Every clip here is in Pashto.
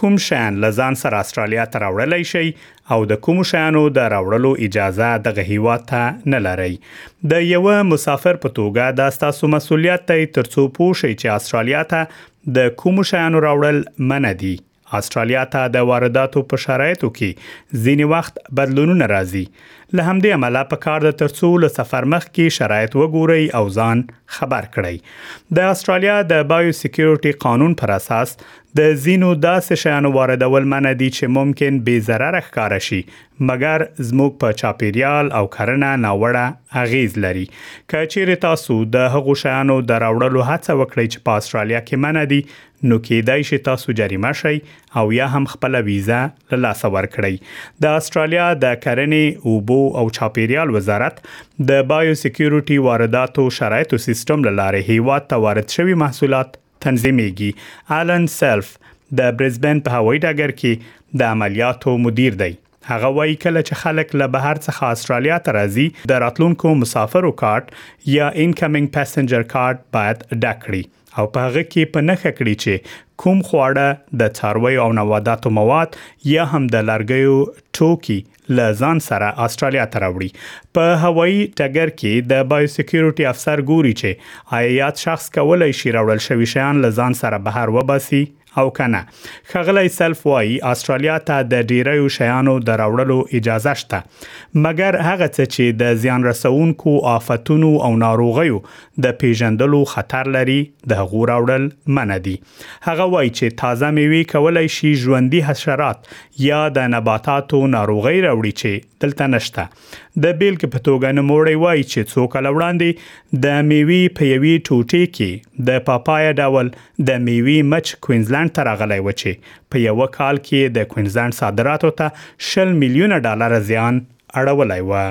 کوم شیان له ځان سره استرالیا ته راوړلی شئ او د کومو شیانو د راوړلو اجازه دغه هیواد ته نه لرئ د یوه مسافر په توګه دا ستاسو مسولیت دی ترڅو پوه شئ چې استرالیا ته د کومو شیانو راوړل منع دي استرالیا ته د وارداتو په شرایطو کې ځینې وخت بدلونونه راځي له همدې امله په کار د ترڅو له سفر مخ کې شرایط وګورئ او ځان خبر کړئ د استرالیا د بایو سکیورټي قانون پر اساس د ځینو داسې شیانو واردول منع دي چې ممکن بې ضرره ښکاره شي مګر زموږ په چاپیریال او کرنه ناوړه اغیز لري که چیرې تاسو د هغو شیانو د راوړلو هڅه وکړئ چې په استرالیا کې منع دي نو کېدای شي تاسو جریمه شئ او یا هم خپل ویزه له لاسه ورکړئ د استرالیا د کرنې اوبو او چاپیریال وزارت د بایو سکیورټي وارداتو شرایطو سیستم لاره هیواد ته وارد شوی محصولات تنظیمیږي، الن سیلف د بریسبین په هوایي ډګر کې د عملیاتو مدیر دی. هغه وایي کله چې خلک له بهر څخه استرالیا ته راځي، د راتلونکو مسافرو کارت یا اینکمینګ پسنجر کارت باید ډک کړي او په هغه کې په نښه کړي چې کوم خواړه، د څارویو او نواداتو مواد یا هم د لرګیو ټوکي له ځان سره استرالیا ته راوړي په هوایی ټګر کې د بایو سکیورټي افسر ګوري چې آیا یاد شخص کولای شي راوړل شوی شیان له ځان سره بهر وباسي او کنه خغلی سلف وایي استرالیا ته د ډیریو شیانو د راوړلو اجازه شته مګر هغه څه چې د زیان رسونکو آفتونو او ناروغیو د پیژندلو خطر لري د غو راوړل منه دي هغه وایي چې تازه میوې کولای شي ژوندي حشرات یا د نباتاتو ناروغۍ راوړي چې دلته نشته د بیلګې په توګه نوموړی وایي چې څو کاله وړاندې د میوې په یوې ټوټې کې د پاپایا ډول د میوې مچ کوینزلند ته راغلی و چې په یو کال کې د کوینزلند صادراتو ته 10 میلیونه ډالر زیان اړولی و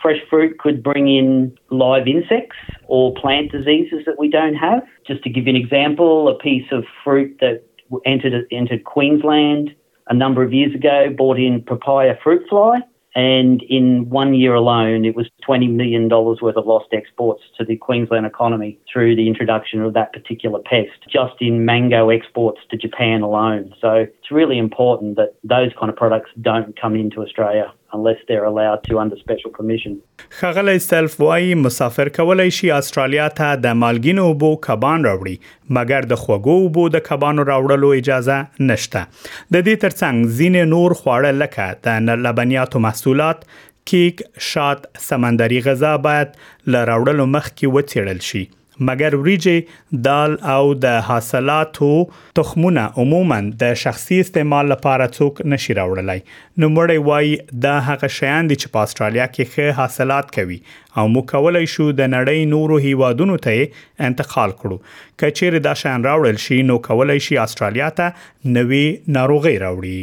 fresh fruit could bring in live insects or plant diseases that we don't have. Just to give you an example, a piece of fruit that entered, entered Queensland a number of years ago brought in papaya fruit fly. And in one year alone, it was $20 million worth of lost exports to the Queensland economy through the introduction of that particular pest, just in mango exports to Japan alone. So it's really important that those kind of products don't come into Australia. unless they're allowed to under special permission. ښاغلی سلف وایي مسافر کولای شي استرالیا ته د مالګینو اوبو کبان راوړي مګر د خوږو اوبو د کبانو راوړلو اجازه نشته د دې ترڅنګ ځینې نور خواړه لکه د لبنیاتو محصولات کیک، شات، سمندري غذا باید له راوړلو مخکې وڅېړل شي. مګر وریجې، دال او د حاصلاتو تخمونه عموماً د شخصي استعمال لپاره څوک نه شي راوړلای. نوموړی وايي، دا هغه شیان دي چې په اسټرالیا کې ښه حاصلات کوي او موږ کولای شو د نړۍ نورو هېوادونو ته یې انتقال کړو. که چېرې دا شیان راوړل شي، نو کولای شي اسټرالیا ته نوې ناروغۍ راوړي.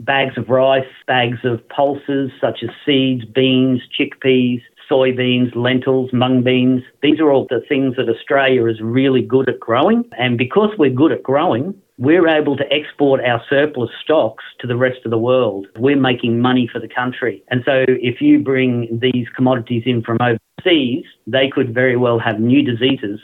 Bags of rice, bags of pulses such as seeds, beans, chickpeas, soybeans, lentils, mung beans. These are all the things that Australia is really good at growing. And because we're good at growing, we're able to export our surplus stocks to the rest of the world. We're making money for the country. And so if you bring these commodities in from overseas, they could very well have new diseases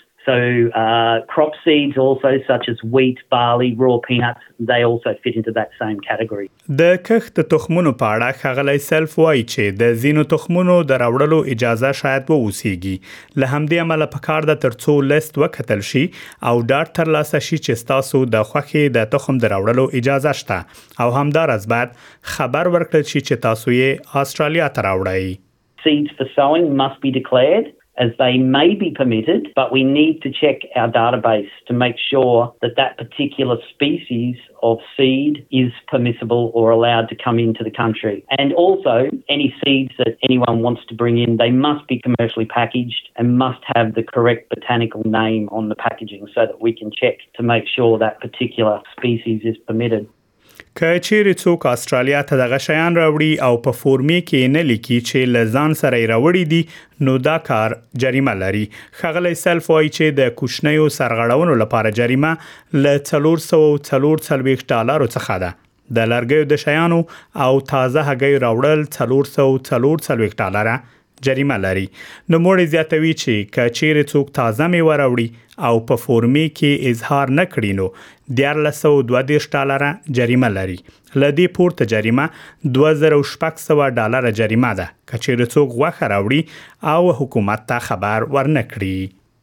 د کښت د تخمونو په اړه ښاغلی سیلف وايي چې د ځینو تخمونو د راوړلو اجازه شاید واوسیږي له همدې امله پکار ده تر څو لیست وکتل شي او ډاډ تر لاسه شي چې ستاسو د خوښې د تخم د راوړلو اجازه شته او همداراز باید خبر ورکړل شي چې تاسو یې استرالیا ته راوړی. Seeds for sowing must be declared as they may be permitted, but we need to check our database to make sure that that particular species of seed is permissible or allowed to come into the country. And also, any seeds that anyone wants to bring in, they must be commercially packaged and must have the correct botanical name on the packaging so that we can check to make sure that particular species is permitted. که چیرې څوک استرالیا ته دغه شیان راوړي او په فورمې کې نه لیکي چې له ځان سره یې راوړي دي نو دا کار جریمه لري خغلی سلف وایي چې د کوچنیو سرغړونو لپاره جریمه له 344 ډالرو څخه ده د لرګیو د شیانو او تازه هګیو راوړل 344 ډالره جریمه لري نوموړی زیاتوي چې که چیرې څوک تازه میوه راوړي او په فورمې کې اظهار نه کړي نو 1422 ډالره جریمه لري له دې پورته جریمه 2600 ډالره جریمه ده که چیرې څوک غوښه راوړي او حکومت ته خبر ورنکړي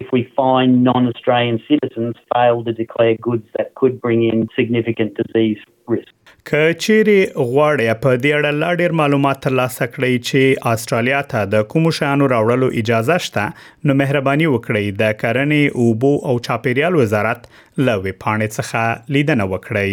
If we find non-Australian citizens fail to declare goods that could bring in significant disease risk. که چیرې غواړی په دې اړه لا ډیر معلومات ترلاسه کړئ چې استرالیا ته د کوم شیانو راوړلو اجازه شته نو مهرباني وکړئ د کرنې، اوبو او چاپیریال وزارت له ویب پاڼې څخه لیدنه وکړئ.